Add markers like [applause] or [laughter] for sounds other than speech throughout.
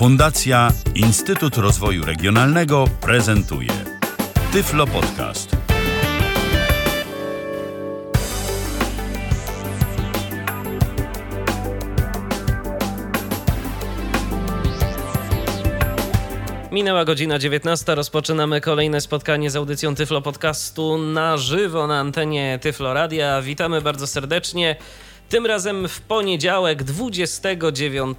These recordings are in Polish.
Fundacja Instytut Rozwoju Regionalnego prezentuje Tyflo Podcast. Minęła godzina 19. Rozpoczynamy kolejne spotkanie z audycją Tyflo Podcastu na żywo na antenie Tyflo Radia. Witamy bardzo serdecznie. Tym razem w poniedziałek 29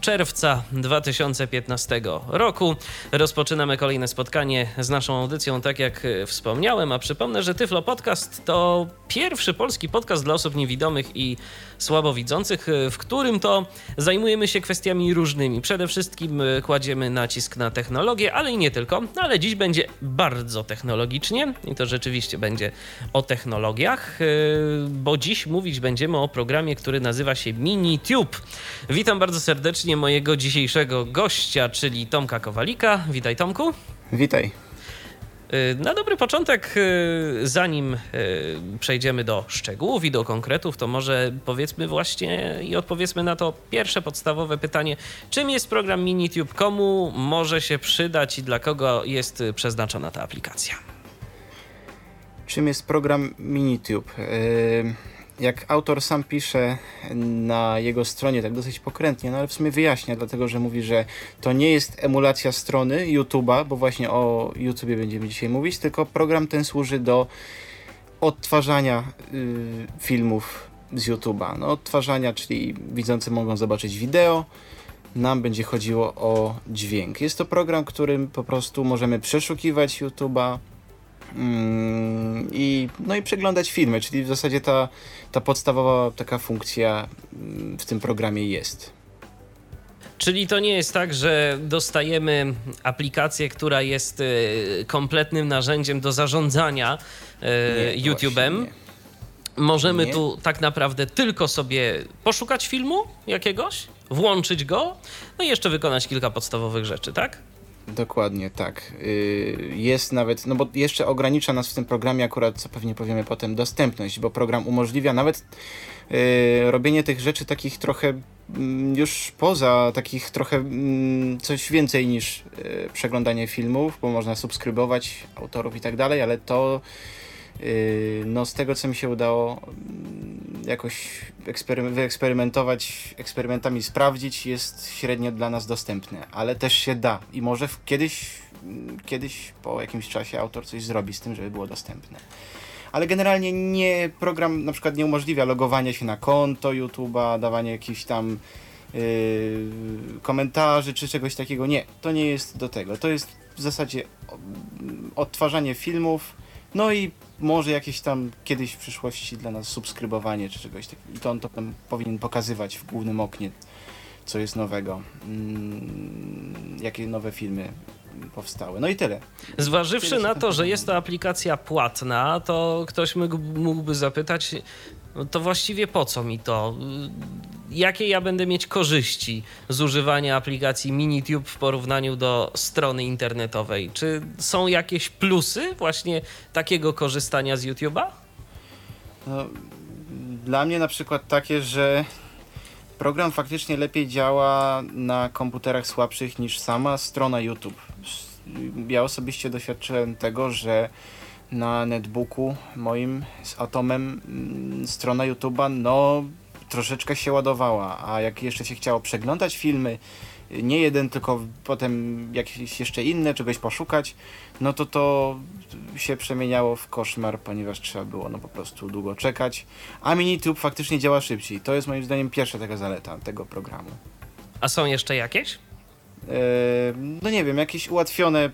czerwca 2015 roku rozpoczynamy kolejne spotkanie z naszą audycją, tak jak wspomniałem. A przypomnę, że Tyflo Podcast to pierwszy polski podcast dla osób niewidomych i słabowidzących, w którym to zajmujemy się kwestiami różnymi. Przede wszystkim kładziemy nacisk na technologię, ale i nie tylko. Ale dziś będzie bardzo technologicznie i to rzeczywiście będzie o technologiach, bo dziś mówić będziemy o programie, który nazywa się MiniTube. Witam bardzo serdecznie mojego dzisiejszego gościa, czyli Tomka Kowalika. Witaj Tomku. Witaj. Na dobry początek, zanim przejdziemy do szczegółów i do konkretów, to może powiedzmy właśnie i odpowiedzmy na to pierwsze podstawowe pytanie: czym jest program MiniTube? Komu może się przydać i dla kogo jest przeznaczona ta aplikacja? Czym jest program MiniTube? Jak autor sam pisze na jego stronie, tak dosyć pokrętnie, no ale w sumie wyjaśnia, dlatego że mówi, że to nie jest emulacja strony YouTube'a, bo właśnie o YouTubie będziemy dzisiaj mówić, tylko program ten służy do odtwarzania y, filmów z YouTube'a. No, odtwarzania, czyli widzący mogą zobaczyć wideo, nam będzie chodziło o dźwięk. Jest to program, którym po prostu możemy przeszukiwać YouTube'a, i, no i przeglądać filmy, czyli w zasadzie ta, ta podstawowa taka funkcja mm, w tym programie jest. Czyli to nie jest tak, że dostajemy aplikację, która jest y, kompletnym narzędziem do zarządzania y, YouTube'em. Możemy nie. tu tak naprawdę tylko sobie poszukać filmu jakiegoś, włączyć go, no i jeszcze wykonać kilka podstawowych rzeczy, tak? Dokładnie, tak. Y, jest nawet, no bo jeszcze ogranicza nas w tym programie akurat, co pewnie powiemy potem, dostępność, bo program umożliwia nawet y, robienie tych rzeczy takich trochę mm, już poza takich trochę mm, coś więcej niż y, przeglądanie filmów, bo można subskrybować autorów i tak dalej, ale to no z tego co mi się udało mm, jakoś wyeksperymentować, eksperymentami sprawdzić, jest średnio dla nas dostępne, ale też się da i może kiedyś, kiedyś po jakimś czasie autor coś zrobi z tym, żeby było dostępne. Ale generalnie nie, program na przykład nie umożliwia logowania się na konto YouTube'a, dawania jakichś tam yy, komentarzy czy czegoś takiego. Nie, to nie jest do tego. To jest w zasadzie odtwarzanie filmów, no i może jakieś tam kiedyś w przyszłości dla nas subskrybowanie czy czegoś takiego. I to on to powinien pokazywać w głównym oknie, co jest nowego, mm, jakie nowe filmy powstały. No i tyle. Zważywszy tyle na to, że jest to aplikacja płatna, to ktoś mógłby zapytać, to właściwie po co mi to? Jakie ja będę mieć korzyści z używania aplikacji MiniTube w porównaniu do strony internetowej? Czy są jakieś plusy właśnie takiego korzystania z YouTube'a? No, dla mnie na przykład takie, że program faktycznie lepiej działa na komputerach słabszych niż sama strona YouTube. Ja osobiście doświadczyłem tego, że na netbooku moim z Atomem mm, strona YouTube'a no troszeczkę się ładowała, a jak jeszcze się chciało przeglądać filmy, nie jeden, tylko potem jakieś jeszcze inne, czegoś poszukać, no to to się przemieniało w koszmar, ponieważ trzeba było no po prostu długo czekać, a MiniTube faktycznie działa szybciej. To jest moim zdaniem pierwsza taka zaleta tego programu. A są jeszcze jakieś? No nie wiem, jakieś ułatwione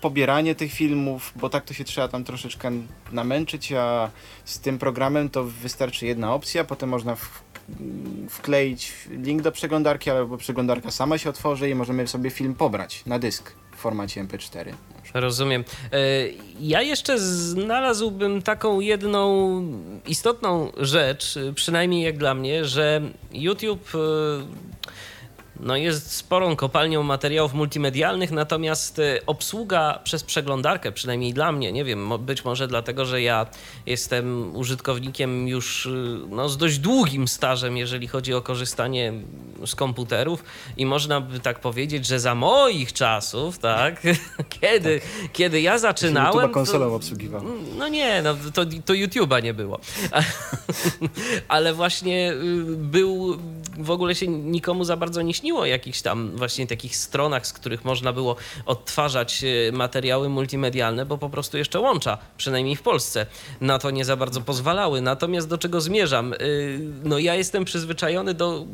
pobieranie tych filmów, bo tak to się trzeba tam troszeczkę namęczyć, a z tym programem to wystarczy jedna opcja, potem można wkleić link do przeglądarki, albo przeglądarka sama się otworzy i możemy sobie film pobrać na dysk w formacie MP4. Rozumiem. E, ja jeszcze znalazłbym taką jedną istotną rzecz, przynajmniej jak dla mnie, że YouTube e, no jest sporą kopalnią materiałów multimedialnych, natomiast y, obsługa przez przeglądarkę, przynajmniej dla mnie, nie wiem, być może dlatego, że ja jestem użytkownikiem już y, no, z dość długim stażem, jeżeli chodzi o korzystanie z komputerów i można by tak powiedzieć, że za moich czasów, tak, [laughs] kiedy, tak. kiedy ja zaczynałem... To konsolą obsługiwał. No nie, no to, to YouTube'a nie było. [laughs] Ale właśnie y, był, w ogóle się nikomu za bardzo nie śniło o jakichś tam właśnie takich stronach, z których można było odtwarzać e, materiały multimedialne, bo po prostu jeszcze łącza, przynajmniej w Polsce, na to nie za bardzo pozwalały. Natomiast do czego zmierzam? E, no ja jestem przyzwyczajony do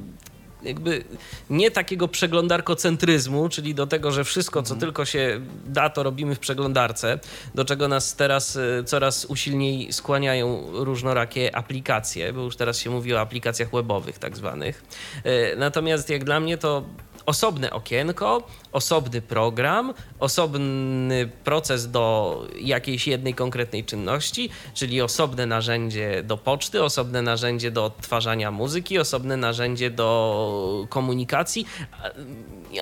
jakby nie takiego przeglądarkocentryzmu, czyli do tego, że wszystko, co mhm. tylko się da, to robimy w przeglądarce, do czego nas teraz e, coraz usilniej skłaniają różnorakie aplikacje, bo już teraz się mówi o aplikacjach webowych tak zwanych. E, natomiast jak dla mnie to osobne okienko, osobny program, osobny proces do jakiejś jednej konkretnej czynności, czyli osobne narzędzie do poczty, osobne narzędzie do odtwarzania muzyki, osobne narzędzie do komunikacji,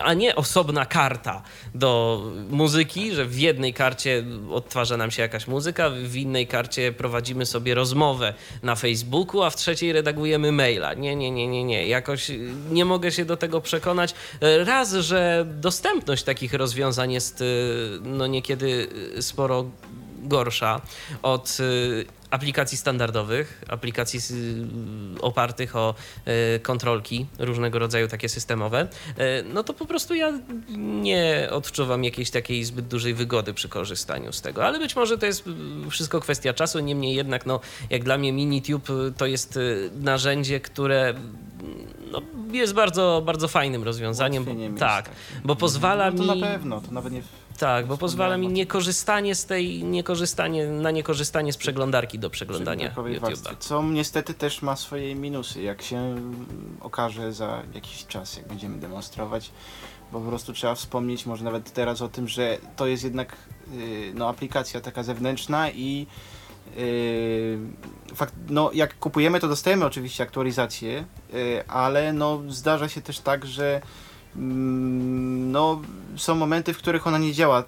a nie osobna karta do muzyki, że w jednej karcie odtwarza nam się jakaś muzyka, w innej karcie prowadzimy sobie rozmowę na Facebooku, a w trzeciej redagujemy maila. Nie, nie, nie, nie, nie. Jakoś nie mogę się do tego przekonać. Raz, że dostępność takich rozwiązań jest no niekiedy sporo gorsza od aplikacji standardowych, aplikacji opartych o kontrolki różnego rodzaju takie systemowe, no to po prostu ja nie odczuwam jakiejś takiej zbyt dużej wygody przy korzystaniu z tego, ale być może to jest wszystko kwestia czasu, niemniej jednak no, jak dla mnie MiniTube to jest narzędzie, które no, jest bardzo, bardzo fajnym rozwiązaniem. Bo, tak, tak, bo pozwala no to mi... na pewno, to nawet nie tak, bo pozwala mi niekorzystanie z tej, niekorzystanie, na niekorzystanie z przeglądarki do przeglądania YouTube'a. Co niestety też ma swoje minusy, jak się okaże za jakiś czas, jak będziemy demonstrować, bo po prostu trzeba wspomnieć może nawet teraz o tym, że to jest jednak y, no, aplikacja taka zewnętrzna i fakt, no, jak kupujemy, to dostajemy oczywiście aktualizację, yy, ale no, zdarza się też tak, że Mm, no, są momenty, w których ona nie działa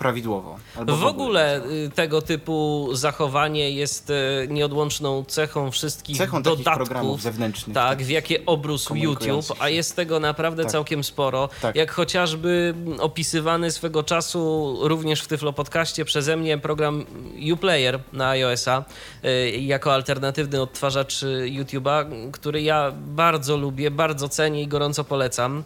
prawidłowo. w, w ogóle y, tego typu zachowanie jest y, nieodłączną cechą wszystkich cechą dodatków programów zewnętrznych. Tak, tak, w jakie obrósł YouTube, a jest tego naprawdę tak. całkiem sporo. Tak. Jak chociażby opisywany swego czasu również w Tyflo Podcaście przeze mnie program Uplayer na iOS-a y, jako alternatywny odtwarzacz YouTube'a, który ja bardzo lubię, bardzo cenię i gorąco polecam.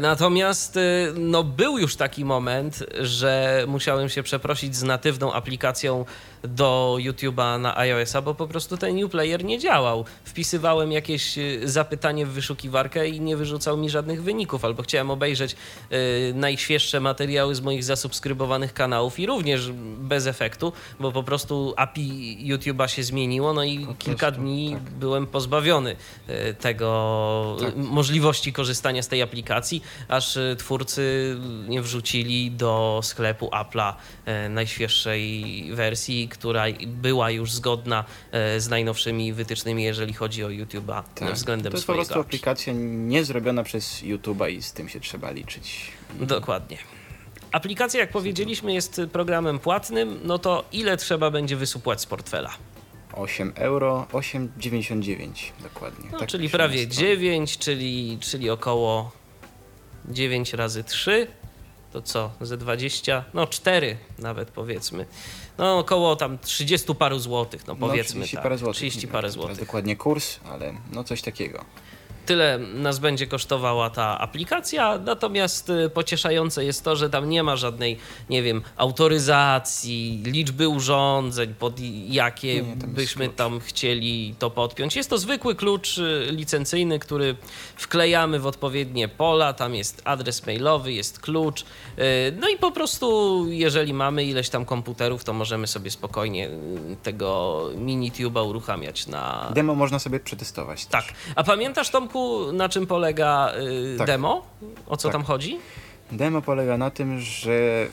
Natomiast no, był już taki moment, że musiałem się przeprosić z natywną aplikacją do YouTube'a na iOS-a, bo po prostu ten New Player nie działał. Wpisywałem jakieś y, zapytanie w wyszukiwarkę i nie wyrzucał mi żadnych wyników, albo chciałem obejrzeć y, najświeższe materiały z moich zasubskrybowanych kanałów i również bez efektu, bo po prostu API YouTube'a się zmieniło, no i po kilka prostu, dni tak. byłem pozbawiony y, tego tak. możliwości korzystania z tej aplikacji, aż twórcy nie wrzucili do sklepu Apple'a najświeższej wersji, która była już zgodna e, z najnowszymi wytycznymi, jeżeli chodzi o YouTube'a tak. względem To jest po prostu aplikacja nie zrobiona przez YouTube'a i z tym się trzeba liczyć. Dokładnie. Aplikacja, jak powiedzieliśmy, jest programem płatnym, no to ile trzeba będzie wysupłać z portfela? 8 euro, 8,99 dokładnie. No, tak czyli prawie 9, czyli, czyli około 9 razy 3 to co, ze 20, no 4 nawet powiedzmy. No około tam 30 paru złotych, no, no powiedzmy no, 30 tak. Parę złotych, 30 parę złotych. Dokładnie kurs, ale no coś takiego. Tyle nas będzie kosztowała ta aplikacja, natomiast y, pocieszające jest to, że tam nie ma żadnej, nie wiem, autoryzacji, liczby urządzeń, pod jakie nie, byśmy tam chcieli to podpiąć. Jest to zwykły klucz y, licencyjny, który wklejamy w odpowiednie pola, tam jest adres mailowy, jest klucz. Y, no i po prostu, jeżeli mamy ileś tam komputerów, to możemy sobie spokojnie tego mini-tube'a uruchamiać na... Demo można sobie przetestować. Tak. A pamiętasz, Tomku, na czym polega y, tak. demo? O co tak. tam chodzi? Demo polega na tym, że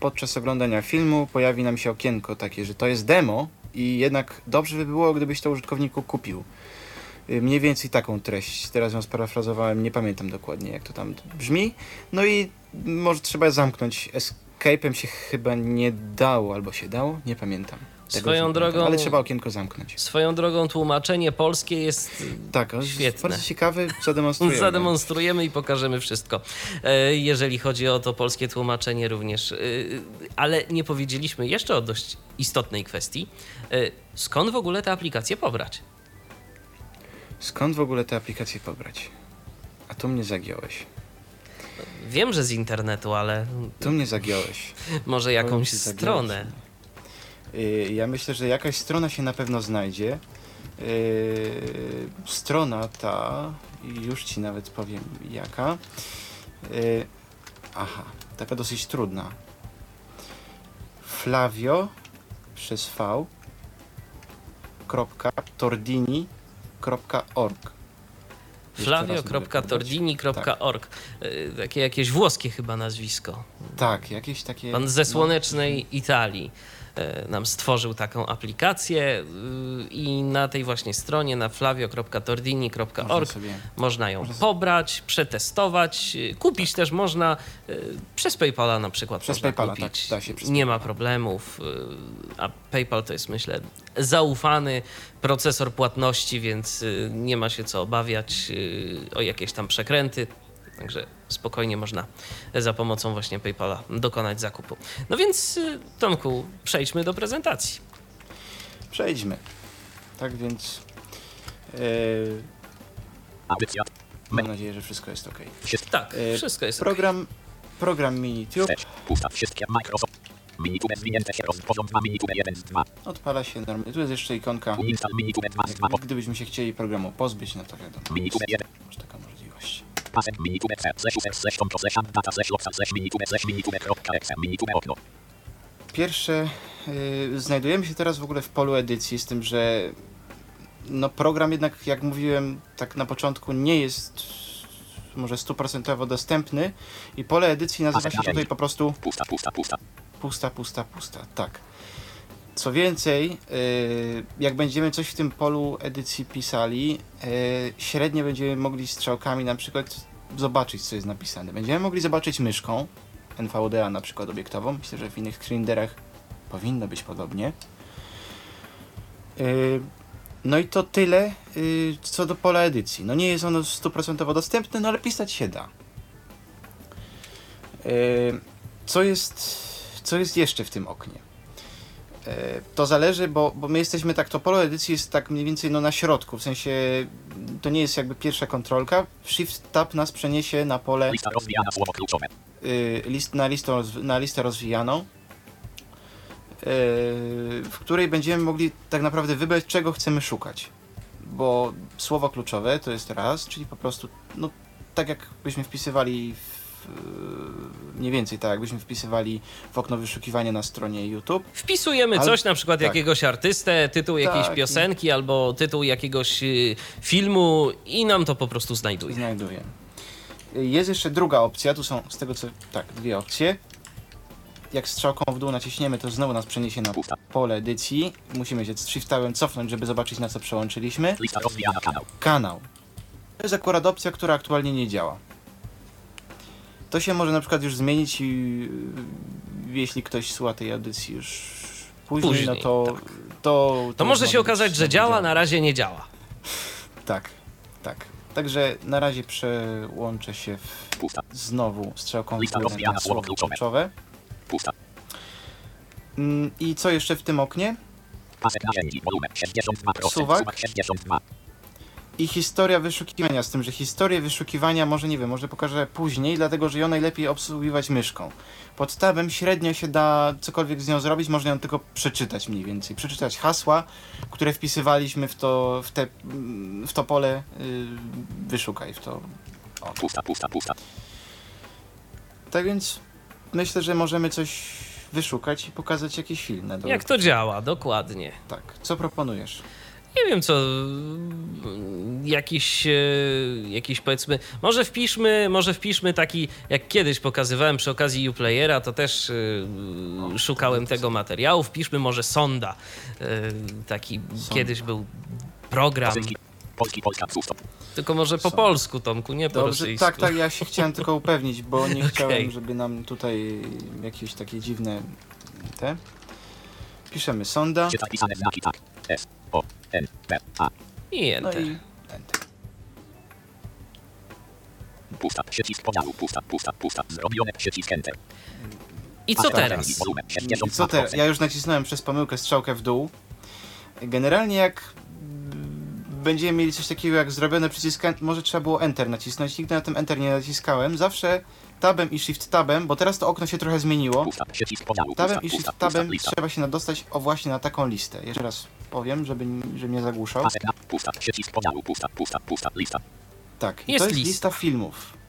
podczas oglądania filmu pojawi nam się okienko takie, że to jest demo i jednak dobrze by było, gdybyś to użytkowniku kupił. y, mniej więcej taką treść. Teraz ją sparafrazowałem, nie pamiętam dokładnie jak to tam brzmi. No i może trzeba zamknąć. Escape'em się chyba nie dało, albo się dało, nie pamiętam. Swoją drogą- Ale trzeba okienko zamknąć. Swoją drogą tłumaczenie polskie jest Tak, Świetne. bardzo ciekawy, zademonstrujemy. [laughs] Zademonstrujemy i pokażemy wszystko. E, Jeżeli chodzi o to polskie tłumaczenie również. E, Ale nie powiedzieliśmy jeszcze o dość istotnej kwestii. E, Skąd w ogóle te aplikacje pobrać? Skąd w ogóle te aplikacje pobrać? A tu mnie zagiąłeś. Wiem, że z internetu, ale Tu mnie zagiąłeś. [laughs] może jakąś stronę. Y, Ja myślę, że jakaś strona się na pewno znajdzie. Y, Strona ta, już ci nawet powiem jaka. Y, Aha, taka dosyć trudna. Flavio przez V kropka tordini kropka org. Jeszcze raz mogę flavio.tordini.org E, Takie jakieś włoskie chyba nazwisko. Tak, jakieś takie... Pan ze no, słonecznej Italii e, nam stworzył taką aplikację y, i na tej właśnie stronie na można flavio.tordini.org sobie można ją można pobrać, przetestować, kupić też można y, przez PayPala na przykład. Przez można PayPala, kupić. tak, się Nie ma problemów, y, a PayPal to jest myślę zaufany procesor płatności, więc nie ma się co obawiać o jakieś tam przekręty. Także spokojnie można za pomocą właśnie PayPala dokonać zakupu. No więc, y, Tomku, przejdźmy do prezentacji. Przejdźmy. Tak więc. Audycja. mam nadzieję, że wszystko jest ok. Tak, E, wszystko jest Program, program MiniTube. Pusta. Wszystkie Microsoft. Minitube zwinięte się roz... Poziom 2 Minitube 1 z 2. odpala się normalnie. Tu jest jeszcze ikonka. Uninstall Minitube 2 z 2. Jak, gdybyśmy się chcieli programu pozbyć, no to wiadomo. Minitube Jest 1. może taka możliwość. Pasek Minitube C. Slash user slash control slash data slash local slash Minitube slash Minitube.exe. Minitube okno. Pierwsze. y, znajdujemy się teraz w ogóle w polu edycji, z tym, że. No, program jednak, jak mówiłem tak na początku, nie jest może stuprocentowo dostępny i pole edycji nazywa się tutaj po prostu Pusta, pusta, pusta. Pusta, pusta, pusta, tak. Co więcej, yy, jak będziemy coś w tym polu edycji pisali, yy, średnio będziemy mogli strzałkami na przykład zobaczyć, co jest napisane. Będziemy mogli zobaczyć myszką, NVDA na przykład obiektową. Myślę, że w innych screenderach powinno być podobnie. Yy, no i to tyle co do pola edycji. No nie jest ono stuprocentowo dostępne, no ale pisać się da. Co jest, co jest jeszcze w tym oknie? E, To zależy, bo, bo my jesteśmy tak, to pole edycji jest tak mniej więcej no, na środku, w sensie to nie jest jakby pierwsza kontrolka. Shift Tab nas przeniesie na pole, Lista rozwijana słowo kluczowe. y, list, na, listę, na listę rozwijaną, y, w której będziemy mogli tak naprawdę wybrać, czego chcemy szukać. Bo słowo kluczowe to jest raz, czyli po prostu, no tak jak byśmy wpisywali w, mniej więcej tak, jakbyśmy wpisywali w okno wyszukiwania na stronie YouTube. Wpisujemy Ale- coś, na przykład tak. jakiegoś artystę, tytuł jakiejś Tak. piosenki albo tytuł jakiegoś y, filmu i nam to po prostu znajduje. znajduję. Jest jeszcze druga opcja, tu są z tego co. Tak, dwie opcje. Jak strzałką w dół naciśniemy, to znowu nas przeniesie na pole edycji. Musimy się z shiftałem cofnąć, żeby zobaczyć na co przełączyliśmy. Lista rozwijana kanał. Kanał. To jest akurat opcja, która aktualnie nie działa. To się może na przykład już zmienić, i, y, jeśli ktoś słucha tej audycji już później, Później, no to, tak. to. To może się okazać, że działa, na razie nie działa. Tak, tak. Także na razie przełączę się w znowu strzałką na słowo kluczowe. Pusta. Mm, I co jeszcze w tym oknie? Pasek narzędzi. Wolumen 62%. Suwak. Suwak 62. I historia wyszukiwania, z tym, że historię wyszukiwania może, nie wiem, może pokażę później, dlatego że ją najlepiej obsługiwać myszką. Pod tabem średnio się da cokolwiek z nią zrobić, można ją tylko przeczytać mniej więcej. Przeczytać hasła, które wpisywaliśmy w to, w te, mm, w to pole, yy, wyszukaj w to. Pusta, pusta, pusta. Tak więc myślę, że możemy coś wyszukać i pokazać jakiś film na dole. Jak to działa, dokładnie. Tak. Co proponujesz? Nie wiem co, jakiś, e, jakiś powiedzmy, może wpiszmy, może wpiszmy taki, jak kiedyś pokazywałem przy okazji Uplayera, to też e, szukałem tego materiału, wpiszmy może Sonda, E, taki kiedyś był program. Polski, Polska, stop. Tylko może po Są. polsku, Tomku, nie po Dobrze, rosyjsku. tak, tak, ja się chciałem tylko upewnić, bo nie [laughs] Okej. chciałem, żeby nam tutaj jakieś takie dziwne te. Piszemy sonda. Czytaj pisane znaki tak. S, O, N, P, A. I No enter. i enter. Pusta, przycisk podziału, pusta, pusta, pusta. Zrobione, przycisk enter. I co tak, teraz? Wolumen, I co teraz? Ja już nacisnąłem przez pomyłkę strzałkę w dół. Generalnie jak będziemy mieli coś takiego jak zrobione przycisk, może trzeba było Enter nacisnąć. Nigdy na tym Enter nie naciskałem. Zawsze tabem i Shift tabem, bo teraz to okno się trochę zmieniło. Tabem i Shift tabem trzeba się nadostać o właśnie na taką listę. Jeszcze raz powiem, żeby, żeby mnie zagłuszał. Pasek na, pusta, przycisk podziału, pusta, pusta, pusta, lista. Tak, i Jest to jest lista. lista filmów.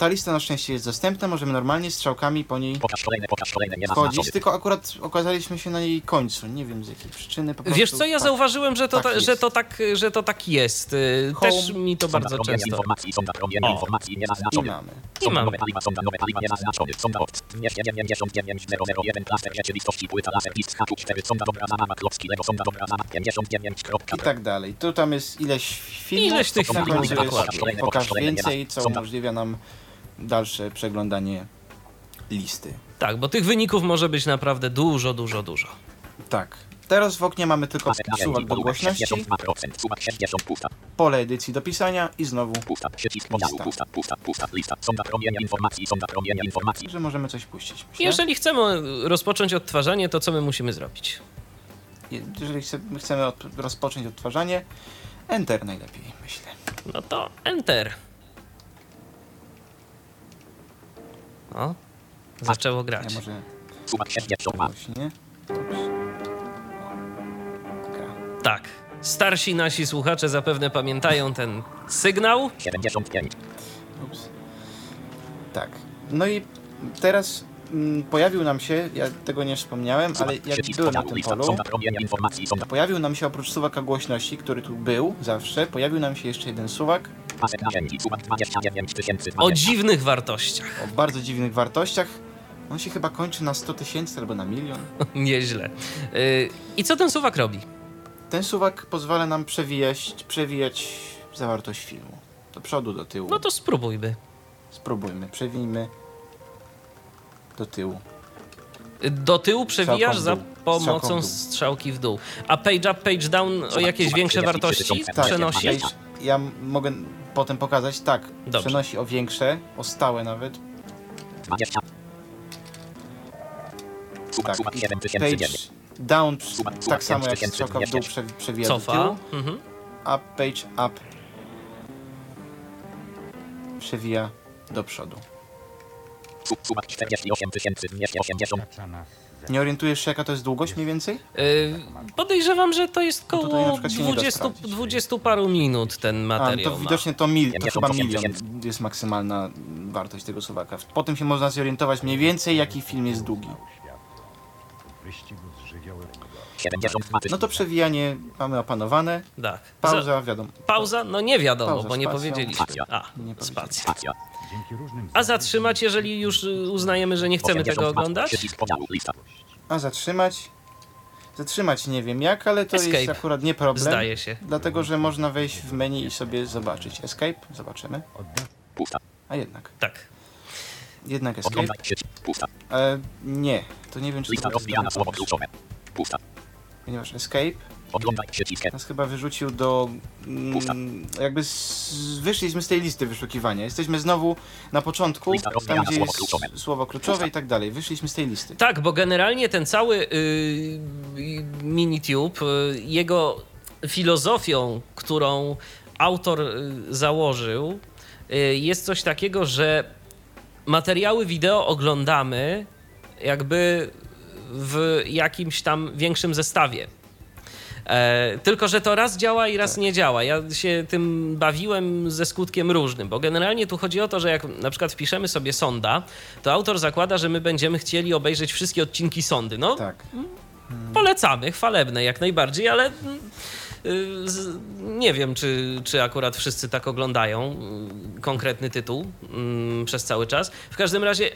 Ta lista na szczęście jest dostępna, możemy normalnie strzałkami po niej Pokaż kolejne, pokaż kolejne, nie tylko akurat okazaliśmy się na jej końcu. Nie wiem z jakiej przyczyny. Po Wiesz prostu co, ja tak. zauważyłem, że to, tak ta, jest. że, to tak, że to tak jest. Y, Home. Też mi to Sonda bardzo promienie często. informacji, sonda promienie O. informacji, I mamy. I Sonda mam. nowe paliwa, sonda nowe paliwa. Sonda opt. Wmieście 99001 plaster rzeczywistości, płyta laser, disk H4, sonda dobra zabawa, klocki Lego, sonda dobra zabawa, 59, kropka. I tak dalej. Tu tam jest ileś filmów. Ileś tych na filmów, końcu jest dokładnie. pokaż więcej, co umożliwia nam dalsze przeglądanie listy. Tak, bo tych wyników może być naprawdę dużo, dużo, dużo. Tak. Teraz w oknie mamy tylko suwak do głośności, 62%, suwak 60, pusta, pole edycji do pisania i znowu, Lista. pusta, pusta, pusta, lista. Sonda promienia informacji, sonda promienia informacji. że możemy coś puścić. Myślę. Jeżeli chcemy rozpocząć odtwarzanie, to co my musimy zrobić? Jeżeli chce- chcemy od, rozpocząć odtwarzanie, Enter najlepiej, myślę. No to Enter. O, zaczęło grać. Ja może Suwak 62, głośniej. Dobrze. Gra. Tak. Starsi nasi słuchacze zapewne pamiętają ten sygnał. 75, Ups. Tak. No i teraz mm, pojawił nam się, ja tego nie wspomniałem, ale jak byłem na tym polu, pojawił nam się oprócz suwaka głośności, który tu był zawsze, pojawił nam się jeszcze jeden suwak pasek narzędzi, suwak 29 tysięcy, O dziwnych wartościach. o bardzo dziwnych wartościach. On się chyba kończy na 100 tysięcy albo na milion. [laughs] Nieźle. Yy, I co ten suwak robi? Ten suwak pozwala nam przewijać, przewijać zawartość filmu. Do przodu, do tyłu. No to spróbujmy. Spróbujmy, przewijmy do tyłu. Do tyłu przewijasz Strzałką za dół. pomocą Strzałką dół. strzałki w dół. A page up, page down o jakieś większe wartości Tak, przenosi? ja m- mogę potem pokazać, tak, Dobrze. przenosi o większe, o stałe nawet. 20. Suwak, Tak, i 7009. page down, tak samo jak 5200. strzałka w dół prze, przewija do tyłu, Mhm. a page up przewija do przodu. Su- Suwak 48 tysięcy 280. Nie orientujesz się jaka to jest długość mniej więcej? Yy, podejrzewam, że to jest No tutaj na koło przykład się nie da 20, sprawdzić. 20 paru minut ten A, materiał to ma. widocznie to, mil, to 50 chyba milion jest maksymalna wartość tego suwaka. Potem się można zorientować mniej więcej jaki film jest długi. 72 No to przewijanie mamy opanowane. Tak. Za, Pauza, wiadomo. pauza? No nie wiadomo, Pauza, bo nie spacją. powiedzieliśmy. Spacja. A, Nie spacja. A zatrzymać, jeżeli już y, uznajemy, że nie chcemy tego 82. oglądać? A zatrzymać? Zatrzymać nie wiem jak, ale to Escape. jest akurat nie problem. Zdaje się. Dlatego, że można wejść w menu i sobie zobaczyć. Escape? Zobaczymy. Pusta. A jednak. Tak. Jednak escape. E, nie. To nie wiem, czy to kluczowe. Pusta. Ponieważ escape Oglądaj nas chyba wyrzucił do... Pusta. Mm, jakby z, wyszliśmy z tej listy wyszukiwania. Jesteśmy znowu na początku, Lista tam gdzie słowo jest kluczowe. słowo kluczowe Pusta. i tak dalej. Wyszliśmy z tej listy. Tak, bo generalnie ten cały y, Minitube, y, jego filozofią, którą autor y, założył, y, jest coś takiego, że materiały wideo oglądamy jakby w jakimś tam większym zestawie. E, tylko, że to raz działa i raz nie działa. Ja się tym bawiłem ze skutkiem różnym, bo generalnie tu chodzi o to, że jak na przykład wpiszemy sobie sonda, to autor zakłada, że my będziemy chcieli obejrzeć wszystkie odcinki sondy. No, Tak. polecamy, chwalebne jak najbardziej, ale y, nie wiem, czy, czy akurat wszyscy tak oglądają y, konkretny tytuł mm, przez cały czas. W każdym razie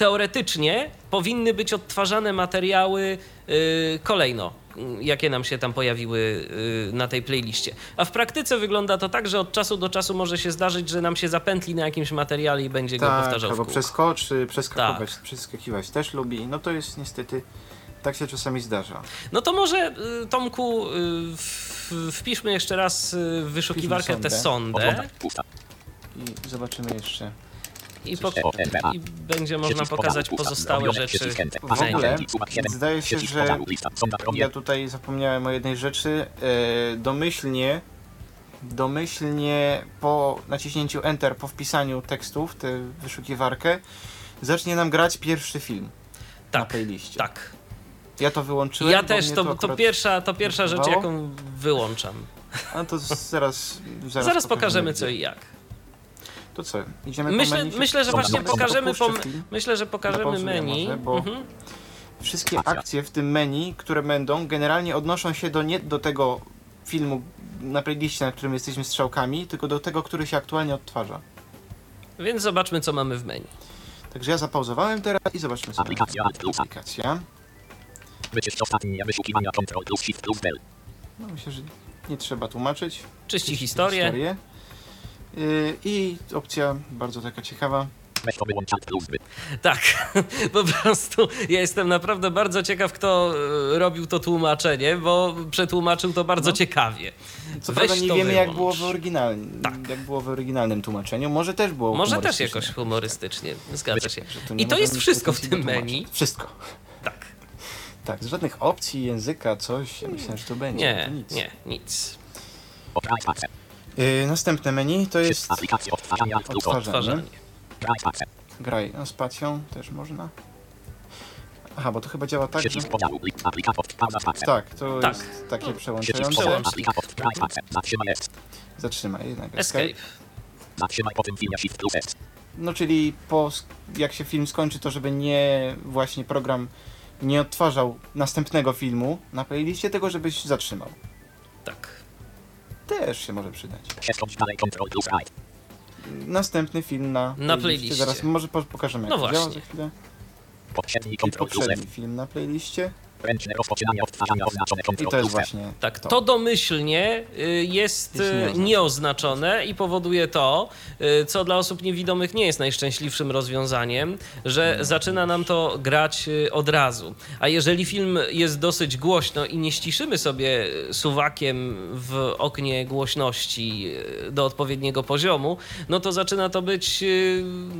teoretycznie powinny być odtwarzane materiały y, kolejno. jakie nam się tam pojawiły y, na tej playliście. A w praktyce wygląda to tak, że od czasu do czasu może się zdarzyć, że nam się zapętli na jakimś materiale i będzie go Tak, powtarzał w albo przeskoczy, przeskakiwać, Tak. przeskakiwać też lubi. No to jest niestety, tak się czasami zdarza. No to może, y, Tomku, wpiszmy jeszcze raz w wyszukiwarkę tę sondę. I zobaczymy jeszcze. I, po, i będzie można pokazać pozostałe rzeczy. W ogóle zdaje się, że Ja tutaj zapomniałem o jednej rzeczy. E, domyślnie, domyślnie po naciśnięciu Enter, po wpisaniu tekstów, tę wyszukiwarkę, zacznie nam grać pierwszy film na Tak, playliście. tak. Ja to wyłączyłem. Ja też, to, to, akurat- pierwsza, to pierwsza rzecz, jaką wyłączam. A to zaraz, zaraz, Zaraz pokażemy co i jak. To co, idziemy po Myślę, menu? myślę że właśnie pokażemy, po, myślę, że pokażemy menu. może, bo- Mhm. Wszystkie akcje w tym menu, które będą, generalnie odnoszą się do nie do tego filmu na playliście, na którym jesteśmy strzałkami, tylko do tego, który się aktualnie odtwarza. Więc zobaczmy, co mamy w menu. Także ja zapauzowałem teraz i zobaczmy sobie. Aplikacja. Aplikacja. Wyczyść ostatnie wyszukiwania Ctrl plus Shift plus Del. No myślę, że nie trzeba tłumaczyć. Czyści historię. Yy, I opcja bardzo taka ciekawa. Tak, [laughs] po prostu ja jestem naprawdę bardzo ciekaw, kto e, robił to tłumaczenie, bo przetłumaczył to bardzo No. ciekawie. Co Weź prawda nie wiemy jak było w oryginalnym, Tak. jak było w oryginalnym tłumaczeniu. Może też było Może też jakoś humorystycznie, zgadza się. I to jest wszystko w tym menu. Wszystko. Tak. Tak, z żadnych opcji, języka, coś. Ja myślę, że to będzie. Nie, to nic. nie, nic. Yy, następne menu to jest Aplikacje odtwarzania plus odtwarzanie. Paxe. Graj no, spacją też można. Aha, bo to chyba działa tak, że... Przycisk podziału. Pauza. Tak, to Tak. jest takie Przycisk przełączające. podziału. Zatrzymaj jest. Zatrzymaj jednak. Escape. Zatrzymaj po tym filmie Shift plus S. No czyli po, sk- jak się film skończy, to żeby nie właśnie program nie odtwarzał następnego filmu na playliście, tego żebyś zatrzymał. Tak. Też się może przydać. Następny film na, Na playliście. Zaraz może po- pokażemy jak No właśnie. poprzedni film na playliście. Ręczne rozpoczynanie odtwarzania oznaczone to F. właśnie Tak, to domyślnie y, jest Jest y, nieoznaczone. nieoznaczone i powoduje to, y, co dla osób niewidomych nie jest najszczęśliwszym rozwiązaniem, że zaczyna nam to grać od razu. A jeżeli film jest dosyć głośno i nie ściszymy sobie suwakiem w oknie głośności do odpowiedniego poziomu, no to zaczyna to być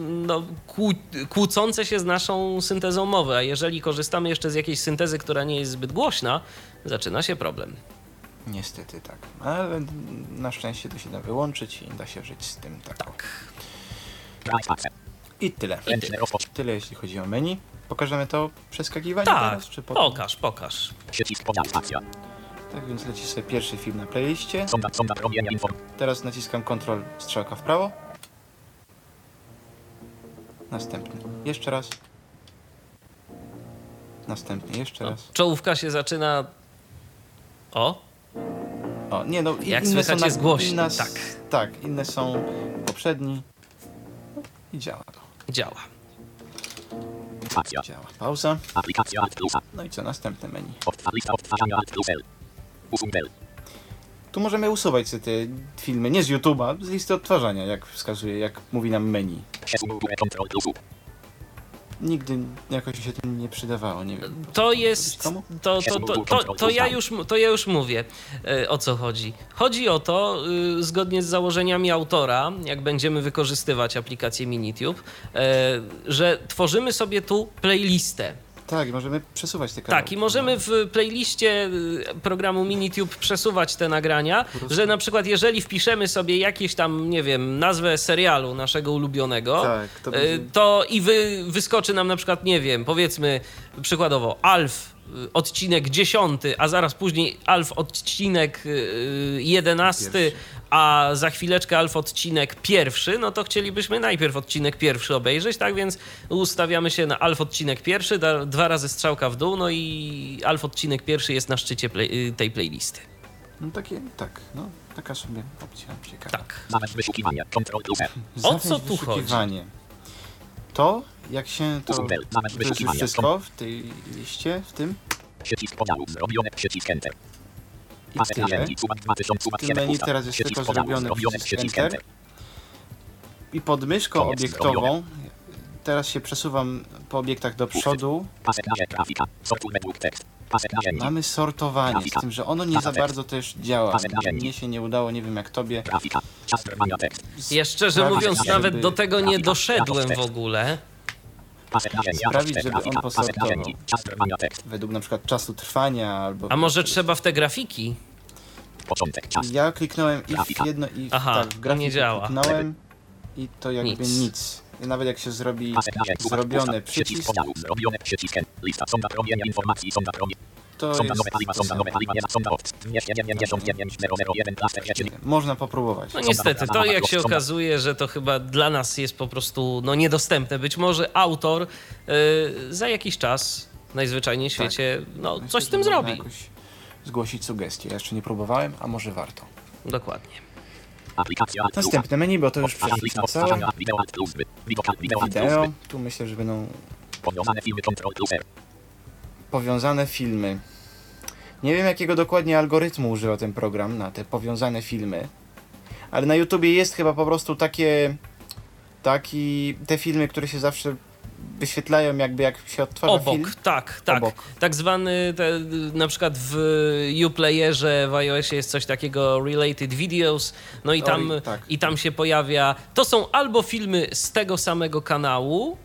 no, kłó, kłócące się z naszą syntezą mowy. A jeżeli korzystamy jeszcze z jakiejś syntezy, która nie jest zbyt głośna, zaczyna się problem. Niestety tak. Ale na szczęście to się da wyłączyć i da się żyć z tym tak. Tak. I tyle. Rozpoczynanie. Tyle jeśli chodzi o menu. Pokażemy to przeskakiwanie Tak, teraz, czy potem? pokaż, pokaż. Tak więc leci sobie pierwszy film na playliście. Teraz naciskam Ctrl strzałka w prawo. Następny. Jeszcze raz. Następny. Jeszcze raz. czołówka się zaczyna. O, O, nie no, i- Jak inne słychać są na- jest głośniej, inne s- tak. Tak, inne są poprzedni. I działa to. działa. Stacja. Działa. Pauza. Aplikacja Alt. No i co? Następne menu. Lista odtwarzania Alt plus L. Usuń Del. Tu możemy usuwać sobie te filmy, nie z YouTube'a, z listy odtwarzania, jak wskazuje, jak mówi nam menu. Przesuń górę Ctrl plus U. Nigdy jakoś się to nie przydawało, nie wiem. To jest. To, to, to, to, to, ja już, to ja już mówię e, o co chodzi. Chodzi o to, y, zgodnie z założeniami autora, jak będziemy wykorzystywać aplikację Minitube, e, że tworzymy sobie tu playlistę. Tak, i możemy przesuwać te kanały. Tak, i możemy w playliście y, programu Minitube przesuwać te nagrania, że na przykład jeżeli wpiszemy sobie jakieś tam, nie wiem, nazwę serialu naszego ulubionego, Tak, to y, będzie- to i wy, wyskoczy nam na przykład, nie wiem, powiedzmy przykładowo Alf odcinek 10, a zaraz później Alf odcinek y, 11, Pierwszy. a za chwileczkę Alf odcinek pierwszy, no to chcielibyśmy najpierw odcinek pierwszy obejrzeć, tak więc ustawiamy się na Alf odcinek pierwszy, da, dwa razy strzałka w dół, no i Alf odcinek pierwszy jest na szczycie play, y, tej playlisty. No takie, tak, no, taka sobie opcja ciekawa. Tak. Zamęź wyszukiwania Ctrl plus. O co tu wyszukiwanie. To, jak się to, Usuń to jest już wszystko w tej liście, w tym. Przycisk podziału. Zrobione. Przycisk Enter. I Pasek tyle. narzędzi. Sumak 2000. Sumak W tym 7 menu teraz jest tylko zrobiony Zrobione. przycisk Enter. I pod myszką Koniec obiektową, teraz się przesuwam po obiektach do przodu. Pasek narzędzi. mamy sortowanie, z tym, że ono nie za bardzo też działa. Narzędzi. Mnie się nie udało, nie wiem jak tobie. Ja szczerze mówiąc, nawet do tego nie doszedłem w ogóle. Sprawić, żeby on posortował. Według na przykład czasu trwania albo... A może trzeba w te grafiki? Początek. Czas. Ja kliknąłem i w jedno i w, Aha, tak, w to grafikę nie działa. kliknąłem i to jakby Nic. nic. I nawet jak się zrobi zrobiony. Przycisk. Zrobione. Przycisk Enter. Lista. Sonda promienia informacji. Sonda promienia. To jest nowe paliwa. to Sonda nowe samo. paliwa. Nie ma sonda opt. 299 klaster rzeczy. Można popróbować. No niestety, to jak się okazuje, że to chyba dla nas jest po prostu no, niedostępne. Być może autor y, za jakiś czas najzwyczajniej w Tak. świecie no, coś z tym zrobi. jakoś Zgłosić sugestie. Ja jeszcze nie próbowałem, a może warto. Dokładnie. Aplikacja. Następne menu, bo to już przeszliśmy całe. Wideo. Tu myślę, że będą Powiązane filmy Ctrl plus R. powiązane filmy. Nie wiem jakiego dokładnie algorytmu używa ten program na te powiązane filmy, ale na YouTubie jest chyba po prostu takie taki te filmy, które się zawsze wyświetlają jakby jak się odtwarza Obok, film. tak, tak. Obok. Tak zwany, te, na przykład w Uplayerze w iOSie jest coś takiego related videos, no i tam, tak. i tam się pojawia, to są albo filmy z tego samego kanału,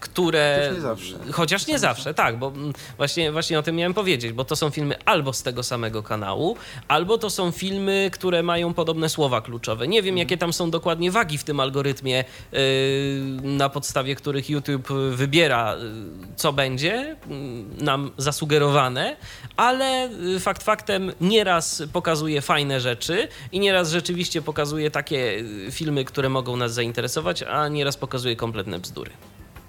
które... Chociaż nie zawsze. Chociaż nie zawsze, tak, bo mm, właśnie, właśnie o tym miałem powiedzieć, bo to są filmy albo z tego samego kanału, albo to są filmy, które mają podobne słowa kluczowe. Nie Mhm. wiem, jakie tam są dokładnie wagi w tym algorytmie, yy, na podstawie których YouTube wybiera, yy, co będzie yy, nam zasugerowane, ale fakt faktem nieraz pokazuje fajne rzeczy i nieraz rzeczywiście pokazuje takie filmy, które mogą nas zainteresować, a nieraz pokazuje kompletne bzdury.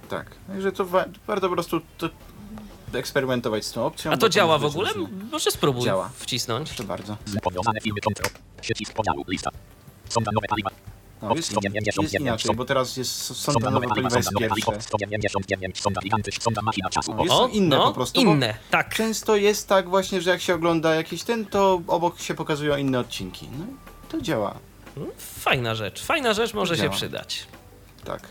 Tak. Także to wa- warto po prostu to eksperymentować z tą opcją. A to działa w ogóle? Może spróbuj Działa. wcisnąć. Proszę bardzo. Powiązane filmy Ctrl. Przycisk podziału. Lista. Sonda nowe paliwa. No, jest, jest inaczej, bo teraz jest sonda nowe paliwa jest pierwsze. 199, sonda gigantycz, sonda machina czasu. O, jest- są inne no, po prostu, bo- Inne, tak. Często jest tak właśnie, że jak się ogląda jakiś ten, to obok się pokazują inne odcinki. No to działa. Fajna rzecz. Fajna rzecz może się Działa. przydać. Tak.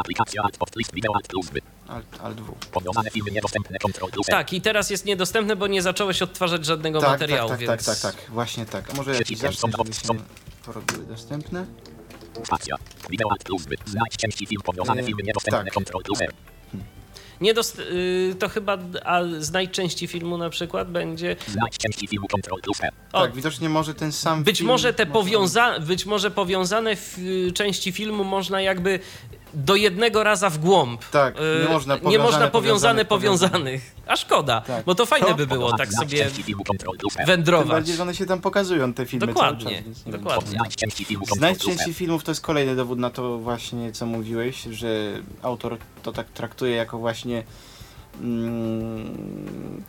Aplikacja Alt Post List Video Alt Plus by. Alt, alt W. Powiązane filmy niedostępne Ctrl plus. Tak, i teraz jest niedostępne, bo nie zacząłeś odtwarzać żadnego Tak, materiału, tak, tak, więc... tak, tak, tak, właśnie tak. A może jakiś zacznę, sonda żeby op- się porobiły dostępne. Spacja. Video Alt Plus by. Znajdź części film. Powiązane Yy, filmy niedostępne tak. Ctrl plus R. Niedost... y, to chyba, a znajdź części filmu na przykład będzie... Znajdź części filmu Ctrl plus R. O, Tak, widocznie może ten sam być film może te powiąza... być może powiązane w, y, części filmu można jakby do jednego raza w głąb. Tak, nie Y, można nie powiązane, można powiązane powiązane, powiązanych. A szkoda, Tak. bo to fajne To- by było tak sobie R. Tym wędrować. bardziej, że one się tam pokazują, te filmy Dokładnie, cały czas, nie dokładnie. R. części filmów to jest kolejny dowód na to właśnie, co mówiłeś, że autor to tak traktuje jako właśnie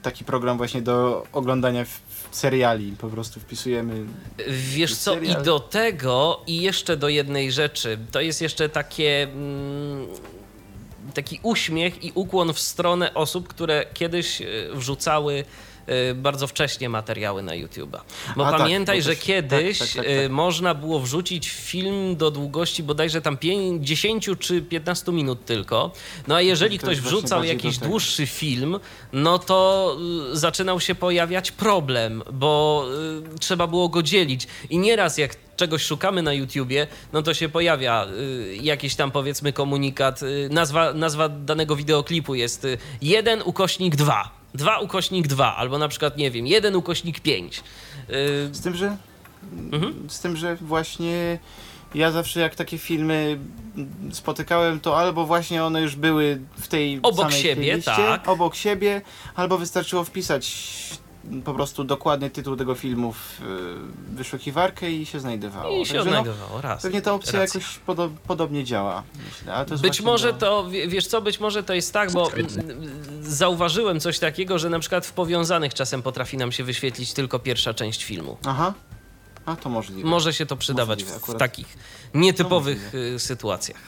taki program właśnie do oglądania seriali. Po prostu wpisujemy Wiesz co, i serial. do tego, i jeszcze do jednej rzeczy, to jest jeszcze takie. Mm, taki uśmiech i ukłon w stronę osób, które kiedyś e, wrzucały bardzo wcześnie materiały na YouTube'a. Bo A, tak, pamiętaj, bo że też- kiedyś tak, tak, tak, tak. można było wrzucić film do długości bodajże tam 5, 10 czy 15 minut tylko. No a jeżeli To ktoś wrzucał jakiś dłuższy film, no to y, zaczynał się pojawiać problem, bo y, trzeba było go dzielić. I nieraz jak czegoś szukamy na YouTubie, no to się pojawia y, jakiś tam powiedzmy komunikat, y, nazwa, nazwa danego wideoklipu jest y, 1 ukośnik 2, 2 ukośnik 2, albo na przykład, nie wiem, 1 ukośnik 5. Y, Z tym, że Mhm. z tym, że właśnie ja zawsze jak takie filmy spotykałem, to albo właśnie one już były w tej Obok samej siebie, playliście, tak. obok siebie, albo wystarczyło wpisać po prostu dokładny tytuł tego filmu w y, wyszukiwarkę i się znajdowało. I się Także no, odnajdowało raz. Pewnie ta opcja Racja. jakoś podo podobnie działa. Myślę. Ale to jest Być może do- to, wie- wiesz co, być może to jest tak, bo mm, zauważyłem coś takiego, że na przykład w powiązanych czasem potrafi nam się wyświetlić tylko pierwsza część filmu. Aha. A to możliwe. Może się to przydawać Możliwe, w, takich nietypowych y, sytuacjach.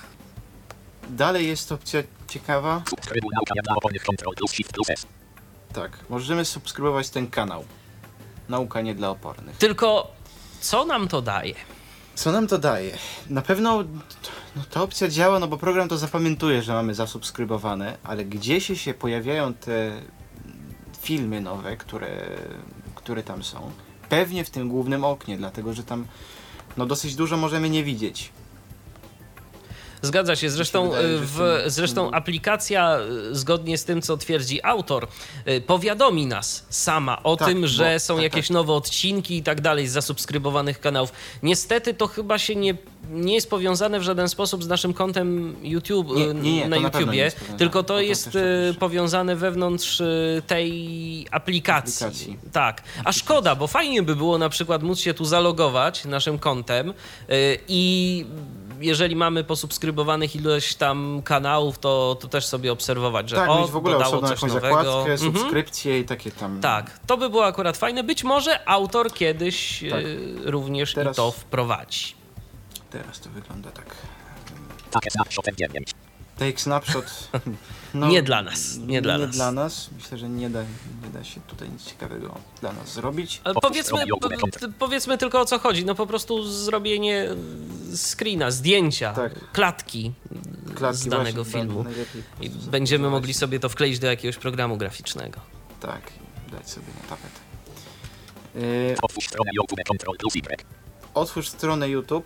Dalej jest opcja ciekawa. Tak, możemy subskrybować ten kanał. Nauka nie dla opornych. Tylko co nam to daje? Co nam to daje? Na pewno no, ta opcja działa, no bo program to zapamiętuje, że mamy zasubskrybowane, ale gdzieś się pojawiają te filmy nowe, które, które tam są. Pewnie w tym głównym oknie, dlatego że tam no, dosyć dużo możemy nie widzieć. Zgadza się. Zresztą, że w, zresztą aplikacja, y, zgodnie z tym, co twierdzi autor, y, powiadomi nas sama o Tak, tym, że bo- są tak, jakieś tak. nowe odcinki i tak dalej z zasubskrybowanych kanałów. Niestety to chyba się nie, nie jest powiązane w żaden sposób z naszym kontem YouTube Nie, nie, nie, na na YouTubie, powiązane. tylko to to jest powiązane wewnątrz tej aplikacji. Aplikacji. Tak. A szkoda, bo fajnie by było na przykład móc się tu zalogować naszym kontem i jeżeli mamy posubskrybowanych ilość tam kanałów, to, to też sobie obserwować, że tak, o, w ogóle dodało coś jakąś nowego. zakładkę, Mhm. subskrypcje i takie tam. Tak, to by było akurat fajne. Być może autor kiedyś Tak. y, również Teraz- i to wprowadzi. Teraz to wygląda tak. Takie snapshot F9. Take snapshot. [laughs] No, Nie dla nas, nie dla nas. dla nas. Myślę, że nie da, nie da się tutaj nic ciekawego dla nas zrobić. Ale Powiedzmy, po- powiedzmy tylko o co chodzi. No po prostu zrobienie screena, zdjęcia, Tak. klatki, Klatki z danego właśnie, filmu. I będziemy mogli sobie to wkleić do jakiegoś programu graficznego. Tak, dać sobie na tapet. Yy, Otwórz stronę YouTube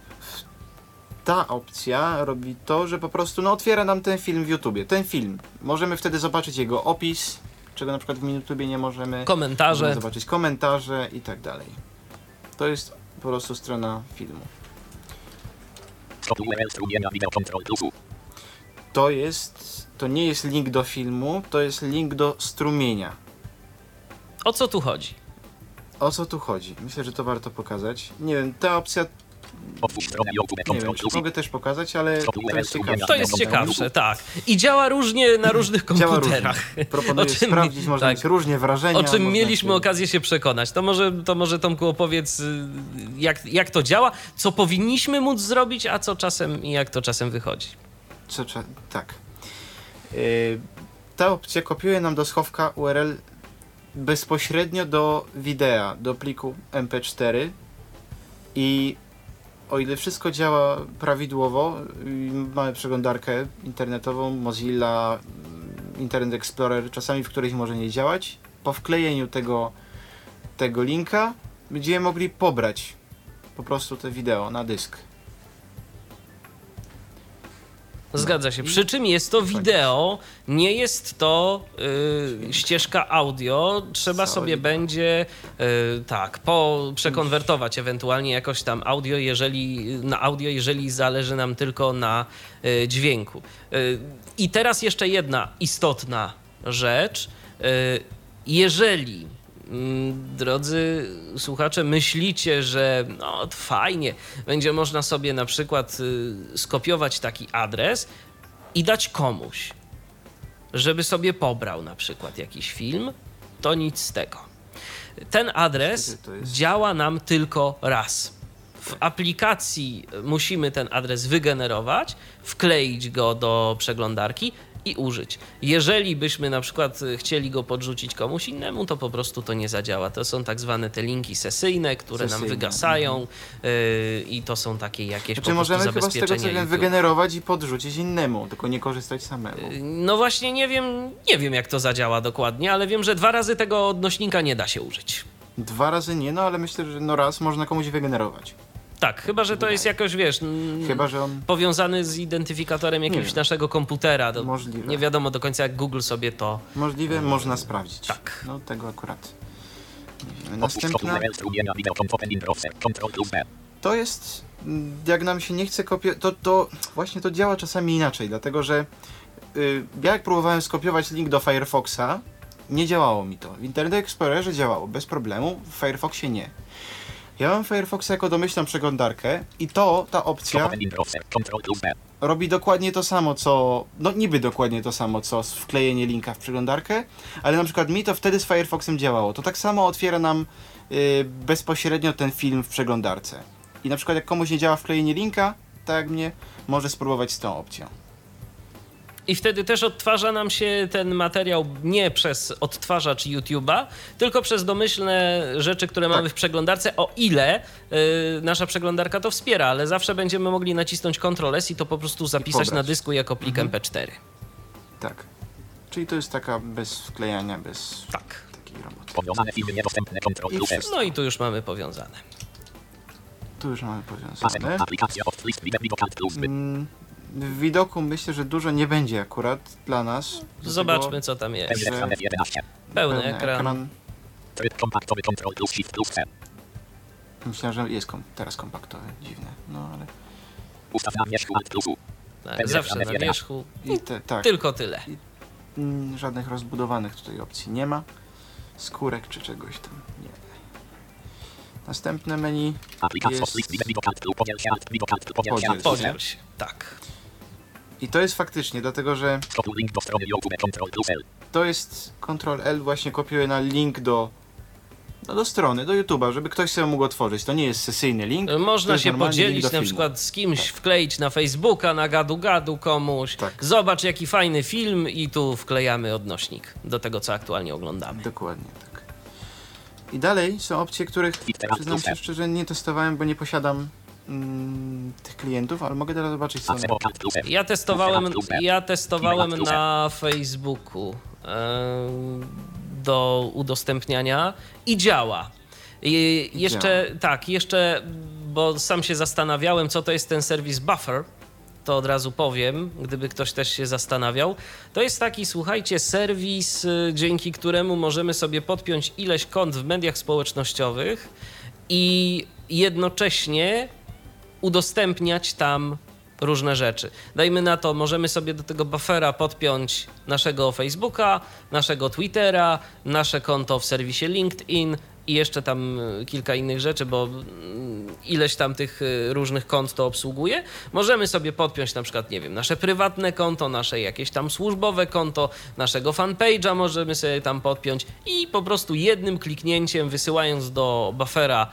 Ta opcja robi to, że po prostu no, otwiera nam ten film w YouTubie. Ten film. Możemy wtedy zobaczyć jego opis, czego na przykład w YouTubie nie możemy. Możemy Komentarze. zobaczyć komentarze i tak dalej. To jest po prostu strona filmu. To jest. To nie jest link do filmu, to jest link do strumienia. O co tu chodzi? O co tu chodzi? Myślę, że to warto pokazać. Nie wiem, ta opcja, nie wiem, czy Y. mogę też pokazać, ale to jest ciekawsze. To jest ciekawsze, tak. I działa różnie na różnych komputerach. Proponuję O czym- sprawdzić, można tak. mieć różnie wrażenia. O czym mieliśmy się- okazję się przekonać. To może, to może Tomku opowiedz, y, jak, jak to działa, co powinniśmy móc zrobić, a co czasem i jak to czasem wychodzi. Co, cza- tak. Yy, ta opcja kopiuje nam do schowka URL bezpośrednio do wideo, do pliku MP4 i o ile wszystko działa prawidłowo, i mamy przeglądarkę internetową, Mozilla, mm, Internet Explorer, czasami w których może nie działać, po wklejeniu tego, tego linka będziemy mogli pobrać po prostu te wideo na dysk. Zgadza się. Przy czym jest to wideo, nie jest to y, ścieżka audio. Trzeba sobie będzie y, tak, po, przekonwertować ewentualnie jakoś tam audio, jeżeli na audio, jeżeli zależy nam tylko na y, dźwięku. Y, I teraz jeszcze jedna istotna rzecz. Y, jeżeli Drodzy słuchacze, myślicie, że no fajnie, będzie można sobie na przykład y, skopiować taki adres i dać komuś, żeby sobie pobrał na przykład jakiś film, to nic z tego. Ten adres działa nam tylko raz. W aplikacji musimy ten adres wygenerować, wkleić go do przeglądarki i użyć. Jeżeli byśmy na przykład y, chcieli go podrzucić komuś innemu, to po prostu to nie zadziała. To są tak zwane te linki sesyjne, które nam Sesyjne, wygasają yy, i to są takie jakieś Znaczy po prostu możemy chyba z tego co wiem wygenerować i podrzucić innemu, tylko nie korzystać samemu. No właśnie nie wiem, nie wiem jak to zadziała dokładnie, ale wiem, że dwa razy tego odnośnika nie da się użyć. Dwa razy nie, no ale myślę, że no raz można komuś wygenerować. Tak, chyba że to jest jakoś, wiesz, Chyba, że on powiązany z identyfikatorem jakimś wiem. naszego komputera. To Możliwe. Nie wiadomo do końca jak Google sobie to... możliwe, można sprawdzić. tak. No tego akurat nie Następna to jest, mm, jak nam się nie chce kopiować, to, to właśnie to działa czasami inaczej, dlatego że y, ja jak próbowałem skopiować link do Firefoxa, nie działało mi to. W Internet Explorerze działało bez problemu, w Firefoxie nie. Ja mam Firefoxa jako domyślną przeglądarkę i to, ta opcja robi dokładnie to samo, co. No, niby dokładnie to samo, co wklejenie linka w przeglądarkę, ale na przykład mi to wtedy z Firefoxem działało. To tak samo otwiera nam y, bezpośrednio ten film w przeglądarce. I na przykład, jak komuś nie działa wklejenie linka, tak jak mnie, może spróbować z tą opcją. I wtedy też odtwarza nam się ten materiał nie przez odtwarzacz YouTube'a, tylko przez domyślne rzeczy, które mamy w przeglądarce, o ile y, nasza przeglądarka to wspiera, ale zawsze będziemy mogli nacisnąć Ctrl S i to po prostu zapisać na dysku jako plik MP4. Tak. Czyli to jest taka bez wklejania, bez Tak. takiej roboty. Powiązane filmy niedostępne Ctrl S. No i tu już mamy powiązane. Tu już mamy powiązane. Aplikacja of list wideo widokant plus by. Mm, W widoku myślę, że dużo nie będzie akurat dla nas. dlatego Zobaczmy, co tam jest. Pełny ekran F11. Pełny pełny ekran. Tryb kompaktowy Ctrl plus Shift plus C. Myślę, że jest kom teraz kompaktowy. Dziwne. No ale. Ustaw na wierzchu Alt plus U. Tak, zawsze na wierzchu. I te, tak. Tylko tyle. Mm, Żadnych rozbudowanych tutaj opcji nie ma. Skórek czy czegoś tam. Nie. Następne menu jest. podziel się Podziel się. Tak. I to jest faktycznie, dlatego że to jest Ctrl L właśnie kopiuje na link do, no do strony, do YouTube'a, żeby ktoś sobie mógł otworzyć. To nie jest sesyjny link. to Można się podzielić na przykład z kimś, wkleić na Facebooka, na gadu-gadu komuś. Tak. Zobacz jaki fajny film i tu wklejamy odnośnik do tego, co aktualnie oglądamy. Dokładnie, tak. I dalej są opcje, których przyznam się szczerze nie testowałem, bo nie posiadam mm, tych klientów, ale mogę teraz zobaczyć F. Ja testowałem, ja testowałem na Facebooku do udostępniania i działa. I jeszcze, tak, jeszcze, bo sam się zastanawiałem, co to jest ten serwis Buffer, to od razu powiem, gdyby ktoś też się zastanawiał. To jest taki, słuchajcie, serwis, y, dzięki któremu możemy sobie podpiąć ileś kont w mediach społecznościowych i jednocześnie udostępniać tam różne rzeczy. Dajmy na to, możemy sobie do tego buffera podpiąć naszego Facebooka, naszego Twittera, nasze konto w serwisie LinkedIn i jeszcze tam y, kilka innych rzeczy, bo mm, ileś tam tych y, różnych kont to obsługuje. Możemy sobie podpiąć na przykład, nie wiem, nasze prywatne konto, nasze jakieś tam służbowe konto, naszego fanpage'a możemy sobie tam podpiąć i po prostu jednym kliknięciem wysyłając do buffera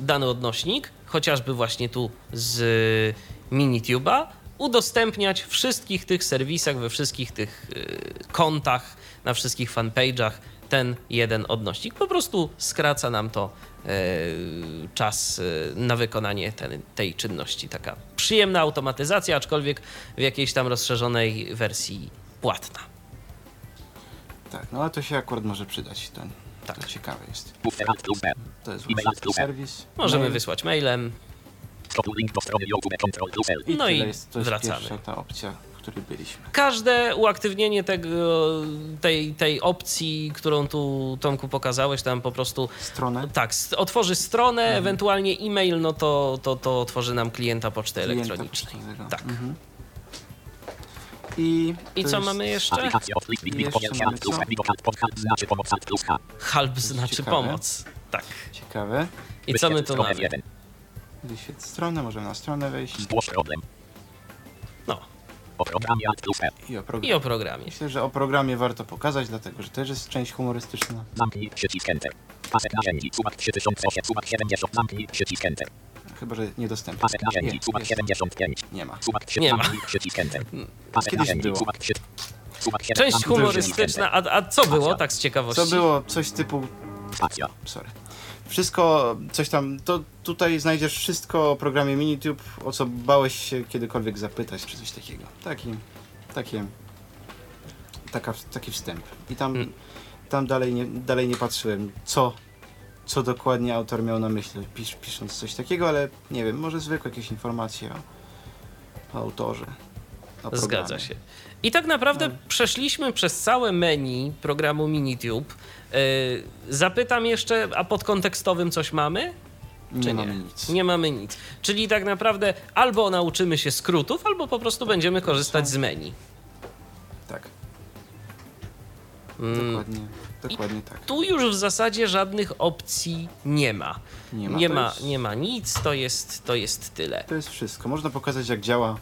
dany odnośnik, chociażby właśnie tu z Minitube'a, udostępniać w wszystkich tych serwisach, we wszystkich tych y, kontach, na wszystkich fanpage'ach ten jeden odnośnik. Po prostu skraca nam to y, czas y, na wykonanie ten, tej czynności. Taka przyjemna automatyzacja, aczkolwiek w jakiejś tam rozszerzonej wersji płatna. Tak, no ale to się akurat może przydać. To, Tak. to ciekawe jest. To jest F. serwis. Możemy Mail. wysłać mailem. I No i jest, to jest wracamy. pierwsza ta opcja, w której byliśmy. Każde uaktywnienie tego, tej, tej opcji, którą tu Tomku pokazałeś, tam po prostu Stronę. tak, otworzy stronę, Mhm. ewentualnie e-mail, no to, to, to otworzy nam klienta poczty klienta elektronicznej. pocztowego. Tak. Mhm. I, I co jest- mamy jeszcze? Aplikacja of list wideo Jeszcze podziel się mamy Alt plus co? F. Widokant podcast znaczy pomoc Alt plus H. Halb znaczy ciekawe. pomoc. Tak. Ciekawe. I co my tu mamy? Wyświetl stronę, możemy na stronę wejść Zgłoś problem. No, O programie Alt plus F. i o programie. i o programie. Myślę, że o programie warto pokazać, dlatego że też jest część humorystyczna. Zamknij przycisk Enter. Pasek narzędzi. Suwak 3008. Suwak 70. Zamknij przycisk Enter. Chyba, że niedostępny. Pasek narzędzi. Jest, jest. 75. Nie ma. Suwak 3. Nie ma. Przycisk Enter. Pasek Kiedyś narzędzi. było. Suwak 3. Suwak 7. Część humorystyczna, a, a co było tak z ciekawości? Co było coś typu Spacja. sorry. Wszystko, coś tam, to tutaj znajdziesz wszystko o programie Minitube, o co bałeś się kiedykolwiek zapytać, czy coś takiego. Taki, takie, taka, taki wstęp. I tam, Mm. tam dalej, nie, dalej nie patrzyłem, co, co dokładnie autor miał na myśli, pis, pisząc coś takiego, ale nie wiem, może zwykłe jakieś informacje o, o autorze. O Zgadza się. I tak naprawdę No. przeszliśmy przez całe menu programu Minitube. Yy, zapytam jeszcze, a pod kontekstowym coś mamy? Nie Czy mamy nic. Nie mamy nic. Czyli tak naprawdę albo nauczymy się skrótów, albo po prostu będziemy korzystać z menu. Tak, Mm, dokładnie, dokładnie tak. Tu już w zasadzie żadnych opcji nie ma. Nie ma, Nie ma, jest- nie ma nic, to jest, to jest tyle. To jest wszystko. Można pokazać, jak działa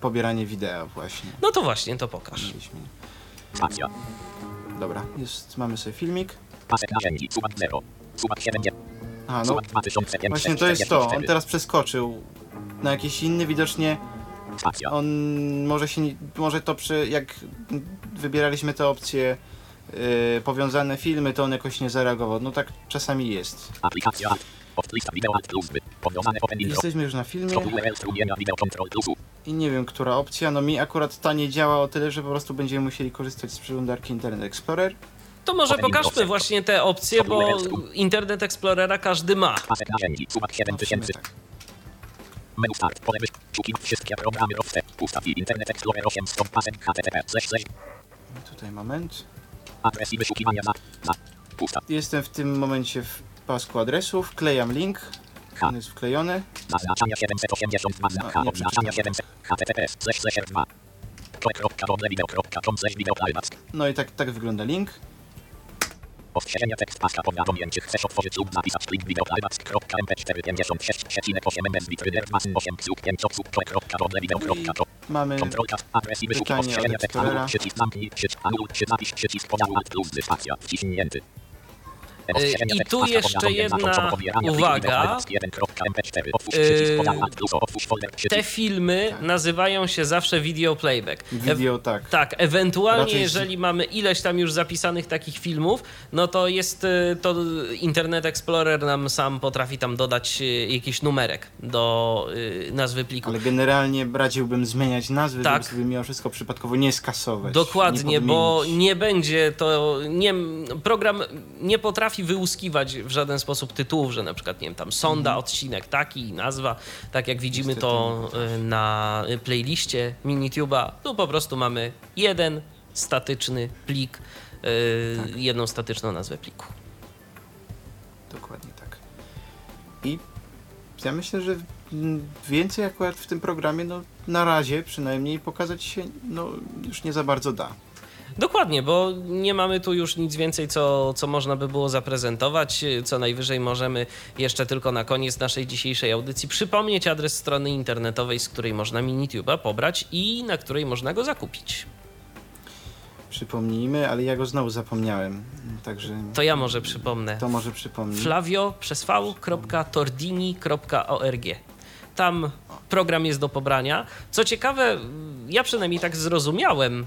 pobieranie wideo właśnie. No to właśnie, to pokaż. Mieliśmy. Dobra, jest, mamy sobie filmik. Pasek narzędzi. Suwak 0. Suwak 70. A, no Suwak 2005. właśnie to jest to. On teraz przeskoczył na jakiś inny, widocznie on może się, może to przy, jak wybieraliśmy te opcje yy, powiązane filmy, to on jakoś nie zareagował. No tak czasami jest. Aplikacja lista wideo Alt plus. Powiązane open intro. Jesteśmy już na filmie i nie wiem, która opcja. No mi akurat ta nie działa o tyle, że po prostu będziemy musieli korzystać z przeglądarki Internet Explorer. To może pokażmy właśnie te opcje, bo Internet Explorera każdy ma. Pasek narzędzi. Sumak 7000. tak. Menu start. Pole wszystkie programy rozce. Ustaw i Internet Explorer 8 stop pasek HTTP. Slash slash. Tutaj moment. Adres i wyszukiwania za. Za. Ustaw. Jestem w tym momencie w pasku adresów. Wklejam link. On jest wklejony. Zaznaczania 782 No, przeczytam. 700. HTTP. Slash slash R2. Klik.com slash video playback. No i tak, tak wygląda link. Ostrzeżenia tekst paska powiadomień czy chcesz otworzyć lub zapisać plik wideo playback.mp456,8 MB z bitryder 8 psuk 5 psuk play.rodle Mamy Kontrolka, adres i wyszuki ostrzeżenia tekst anul, przycisk zamknij, przycisk anul, przy zapisz, przycisk podziału alt plus spacja, wciśnięty. I tu jeszcze jedna uwaga. wideo playback 1.mp4, otwórz Yy, przycisk podziału alt plus, otwórz folder, Te filmy nazywają się zawsze video playback. Video, tak. Tak, ewentualnie Raczej jeżeli mamy ileś tam już zapisanych takich filmów, no to jest y, to Internet Explorer nam sam potrafi tam dodać y, jakiś numerek do y, nazwy pliku. Ale generalnie radziłbym zmieniać nazwy, Tak. żeby sobie mimo wszystko przypadkowo nie skasować. Dokładnie, nie bo nie będzie to. Nie, program nie potrafi wyłuskiwać w żaden sposób tytułów, że na przykład, nie wiem, tam sonda, odcinek taki, nazwa, tak jak widzimy to y, na playliście Minitube'a. Tu po prostu mamy jeden statyczny plik, y, jedną statyczną nazwę pliku. Dokładnie tak. I ja myślę, że więcej akurat w tym programie, no na razie przynajmniej pokazać się, no już nie za bardzo da. Dokładnie, bo nie mamy tu już nic więcej, co, co można by było zaprezentować. Co najwyżej możemy jeszcze tylko na koniec naszej dzisiejszej audycji przypomnieć adres strony internetowej, z której można Minitube'a pobrać i na której można go zakupić. Przypomnijmy, ale ja go znowu zapomniałem. Także To ja może przypomnę. to może przypomnij. Flavio przez v.tordini.org. Tam program jest do pobrania. Co ciekawe, ja przynajmniej tak zrozumiałem,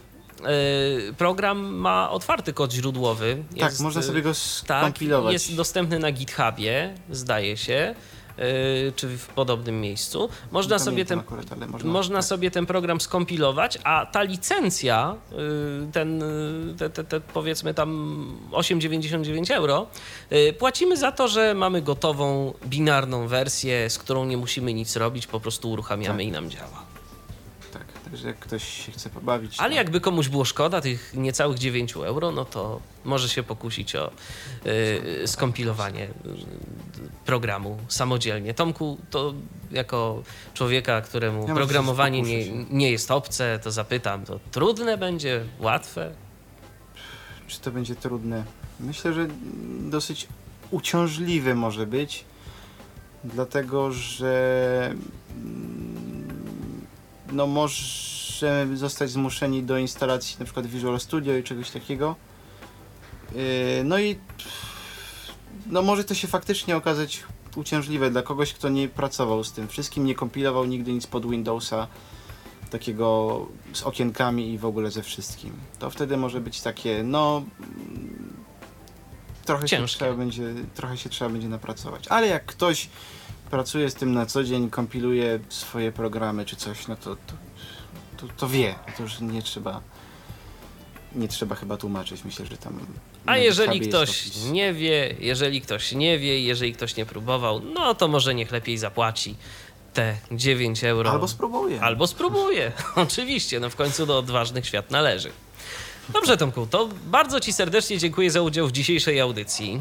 program ma otwarty kod źródłowy. tak, Jest, można yy, sobie go Tak, skompilować. jest dostępny na GitHubie, zdaje się, yy, czy w podobnym miejscu. Można sobie ten akurat, można, można tak. sobie ten program skompilować, a ta licencja, y, ten, y, te, te, te powiedzmy tam 8,99 euro, y, płacimy za to, że mamy gotową binarną wersję, z którą nie musimy nic robić, po prostu uruchamiamy Tak. i nam działa. Tak, także jak ktoś się chce pobawić. Ale to- jakby komuś było szkoda tych niecałych 9 euro, no to może się pokusić o y, skompilowanie y, programu samodzielnie. Tomku, to jako człowieka, któremu Ja programowanie nie, nie jest obce, to zapytam, to trudne będzie, łatwe? Czy to będzie trudne? Myślę, że dosyć uciążliwe może być, dlatego że mm, no możemy zostać zmuszeni do instalacji na przykład Visual Studio i czegoś takiego. Yy, No i no może to się faktycznie okazać uciążliwe dla kogoś, kto nie pracował z tym wszystkim, nie kompilował nigdy nic pod Windowsa takiego z okienkami i w ogóle ze wszystkim. To wtedy może być takie, no trochę się, Ciężkie. trzeba będzie, trochę się trzeba będzie napracować. Ale jak ktoś pracuje z tym na co dzień, kompiluje swoje programy czy coś, no to, to, to, to wie. To już nie trzeba nie trzeba chyba tłumaczyć. Myślę, że tam A jeżeli ktoś nie wie, jeżeli ktoś nie wie, jeżeli ktoś nie próbował, no to może niech lepiej zapłaci te 9 euro. Albo spróbuje. Albo spróbuje. [laughs] Oczywiście, no w końcu do odważnych świat należy. Dobrze, Tomku, to bardzo Ci serdecznie dziękuję za udział w dzisiejszej audycji.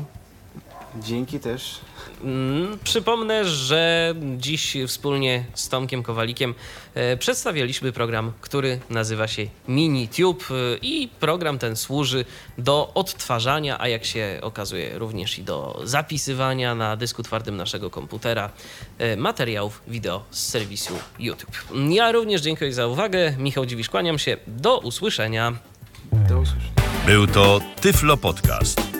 Dzięki też. Mm, Przypomnę, że dziś wspólnie z Tomkiem Kowalikiem e, przedstawialiśmy program, który nazywa się MiniTube e, i program ten służy do odtwarzania, a jak się okazuje również i do zapisywania na dysku twardym naszego komputera e, materiałów wideo z serwisu YouTube. Ja również dziękuję za uwagę. Michał Dziwisz, kłaniam się. Do usłyszenia. Do usłyszenia. Był to Tyflo Podcast.